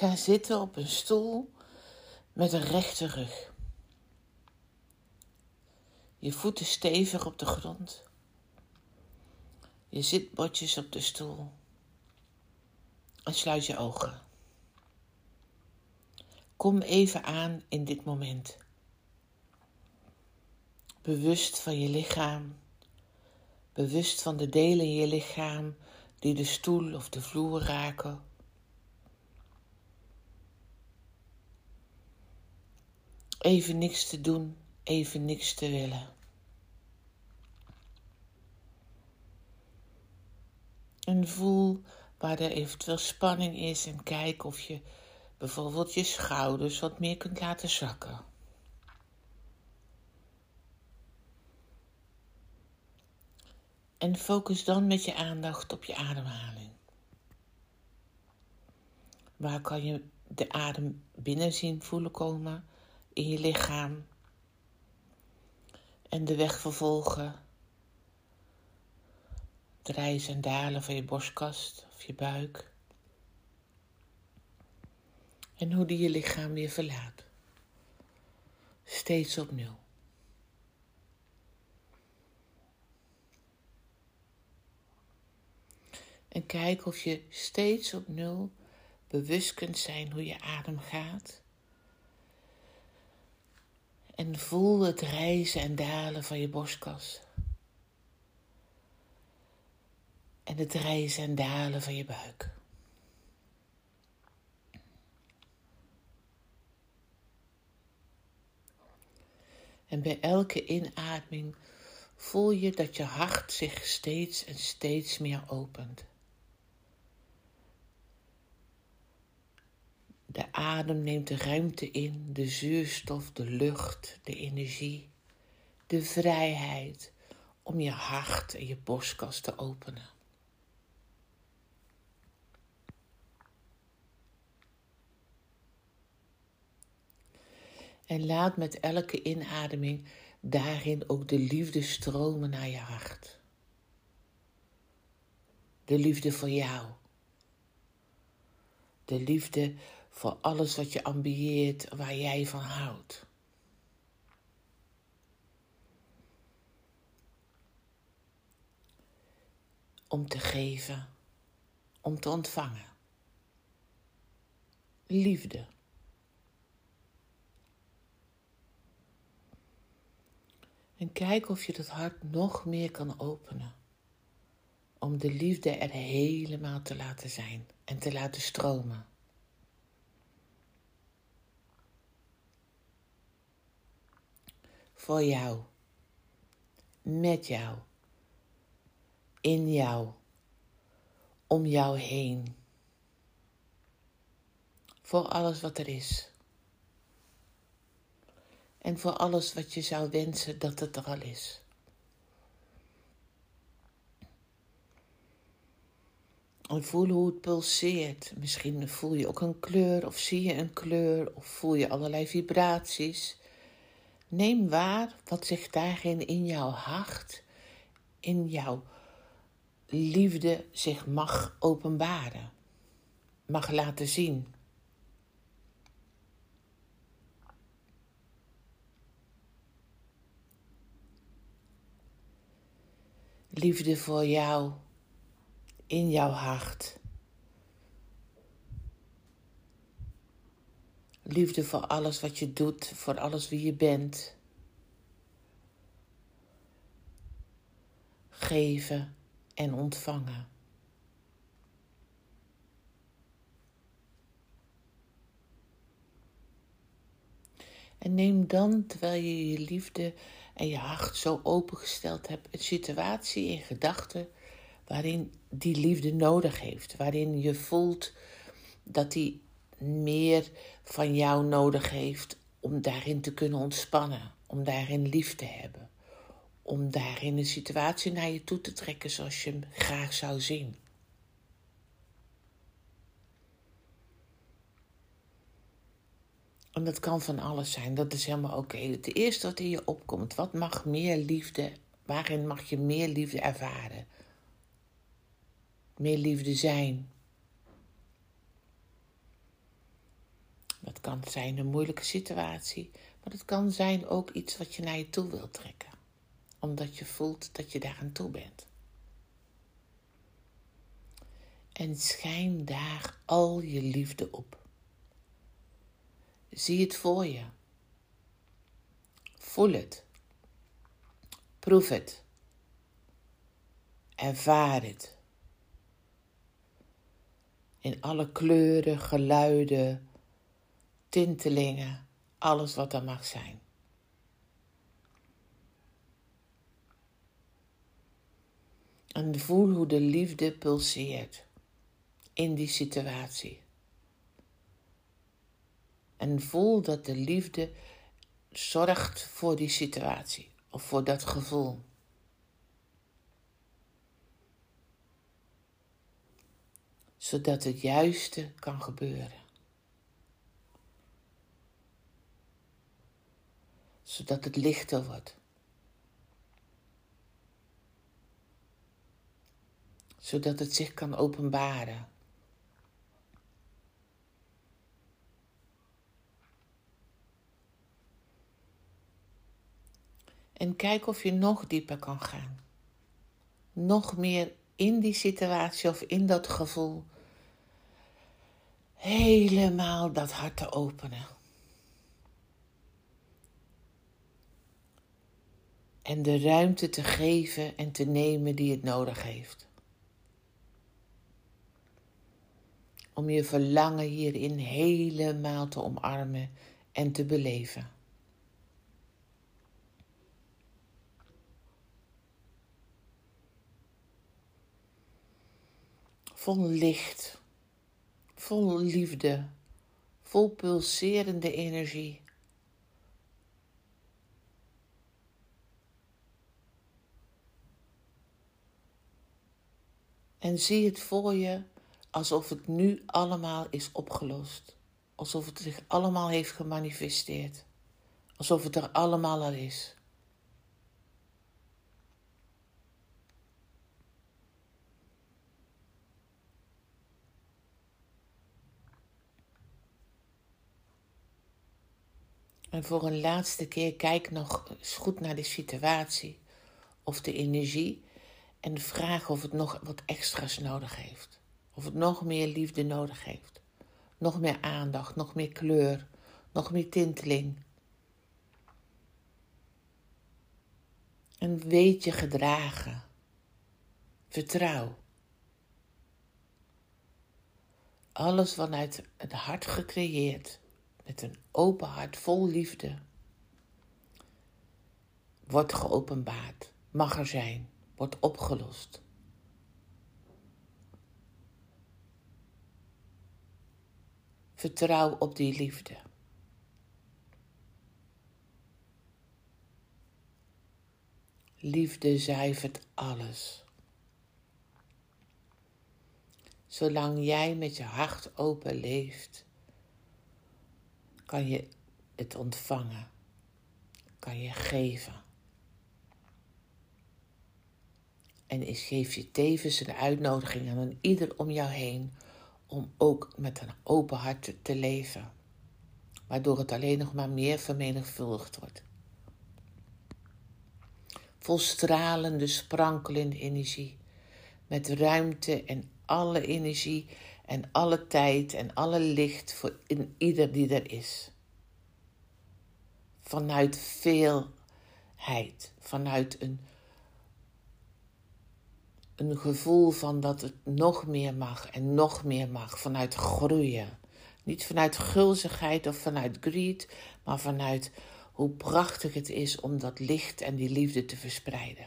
Ga zitten op een stoel met een rechte rug. Je voeten stevig op de grond. Je zitbotjes op de stoel. En sluit je ogen. Kom even aan in dit moment. Bewust van je lichaam. Bewust van de delen in je lichaam die de stoel of de vloer raken Even niks te doen, even niks te willen. En voel waar er eventueel spanning is en kijk of je bijvoorbeeld je schouders wat meer kunt laten zakken. En focus dan met je aandacht op je ademhaling. Waar kan je de adem binnen zien voelen komen in je lichaam en de weg vervolgen. De rijzen en dalen van je borstkast of je buik. En hoe die je lichaam weer verlaat. Steeds opnieuw. En kijk of je steeds opnieuw bewust kunt zijn hoe je adem gaat en voel het rijzen en dalen van je borstkas. En het rijzen en dalen van je buik. En bij elke inademing voel je dat je hart zich steeds en steeds meer opent. De adem neemt de ruimte in, de zuurstof, de lucht, de energie, de vrijheid om je hart en je borstkas te openen. En laat met elke inademing daarin ook de liefde stromen naar je hart. De liefde voor jou. De liefde voor alles wat je ambieert, waar jij van houdt. Om te geven, om te ontvangen. Liefde. En kijk of je dat hart nog meer kan openen. Om de liefde er helemaal te laten zijn en te laten stromen. Voor jou, met jou, in jou, om jou heen, voor alles wat er is. En voor alles wat je zou wensen dat het er al is. En voel hoe het pulseert. Misschien voel je ook een kleur of zie je een kleur of voel je allerlei vibraties. Neem waar wat zich daarin in jouw hart, in jouw liefde zich mag openbaren, mag laten zien. Liefde voor jou in jouw hart. Liefde voor alles wat je doet, voor alles wie je bent. Geven en ontvangen. En neem dan, terwijl je je liefde en je hart zo opengesteld hebt, een situatie in gedachten waarin die liefde nodig heeft. Waarin je voelt dat die meer van jou nodig heeft om daarin te kunnen ontspannen. Om daarin lief te hebben. Om daarin een situatie naar je toe te trekken zoals je hem graag zou zien. En dat kan van alles zijn, dat is helemaal oké. Het eerste wat in je opkomt, wat mag meer liefde, waarin mag je meer liefde ervaren? Meer liefde zijn. Dat kan zijn een moeilijke situatie, maar het kan zijn ook iets wat je naar je toe wilt trekken, omdat je voelt dat je daar aan toe bent. En schijn daar al je liefde op. Zie het voor je. Voel het. Proef het. Ervaar het. In alle kleuren, geluiden, tintelingen, alles wat er mag zijn. En voel hoe de liefde pulseert in die situatie. En voel dat de liefde zorgt voor die situatie of voor dat gevoel. Zodat het juiste kan gebeuren. Zodat het lichter wordt. Zodat het zich kan openbaren. En kijk of je nog dieper kan gaan. Nog meer in die situatie of in dat gevoel. Helemaal dat hart te openen. En de ruimte te geven en te nemen die het nodig heeft. Om je verlangen hierin helemaal te omarmen en te beleven. vol licht, vol liefde, vol pulserende energie. En zie het voor je alsof het nu allemaal is opgelost. Alsof het zich allemaal heeft gemanifesteerd. Alsof het er allemaal al is. En voor een laatste keer kijk nog eens goed naar de situatie of de energie en vraag of het nog wat extra's nodig heeft. Of het nog meer liefde nodig heeft. Nog meer aandacht, nog meer kleur, nog meer tinteling. En weet je gedragen. Vertrouw. Alles vanuit het hart gecreëerd met een open hart vol liefde wordt geopenbaard, mag er zijn, wordt opgelost. Vertrouw op die liefde. Liefde zuivert alles. Zolang jij met je hart open leeft, kan je het ontvangen, kan je geven. En geef je tevens een uitnodiging aan ieder om jou heen om ook met een open hart te leven, waardoor het alleen nog maar meer vermenigvuldigd wordt. Vol stralende, sprankelende energie, met ruimte en alle energie en alle tijd en alle licht voor in ieder die er is. Vanuit veelheid, vanuit een, een gevoel van dat het nog meer mag en nog meer mag, vanuit groeien. Niet vanuit gulzigheid of vanuit greed, maar vanuit hoe prachtig het is om dat licht en die liefde te verspreiden.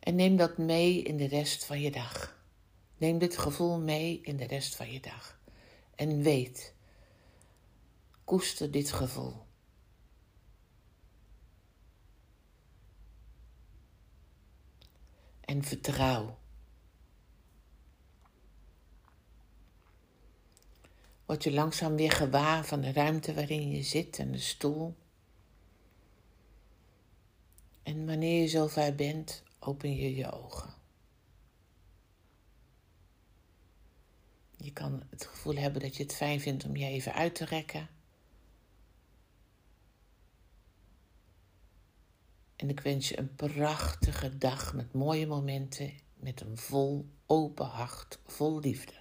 En neem dat mee in de rest van je dag. Neem dit gevoel mee in de rest van je dag. En weet, koester dit gevoel. En vertrouw. Word je langzaam weer gewaar van de ruimte waarin je zit en de stoel. En wanneer je zover bent, open je je ogen. Je kan het gevoel hebben dat je het fijn vindt om je even uit te rekken. En ik wens je een prachtige dag met mooie momenten, met een vol open hart, vol liefde.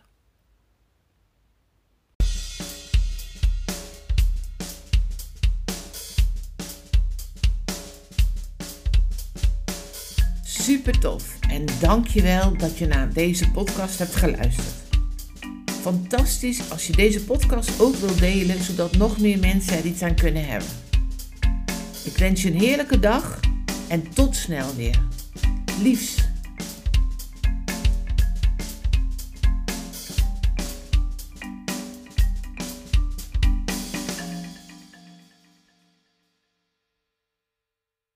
Super tof en dankjewel dat je naar deze podcast hebt geluisterd. Fantastisch als je deze podcast ook wilt delen, zodat nog meer mensen er iets aan kunnen hebben. Ik wens je een heerlijke dag en tot snel weer. Liefs.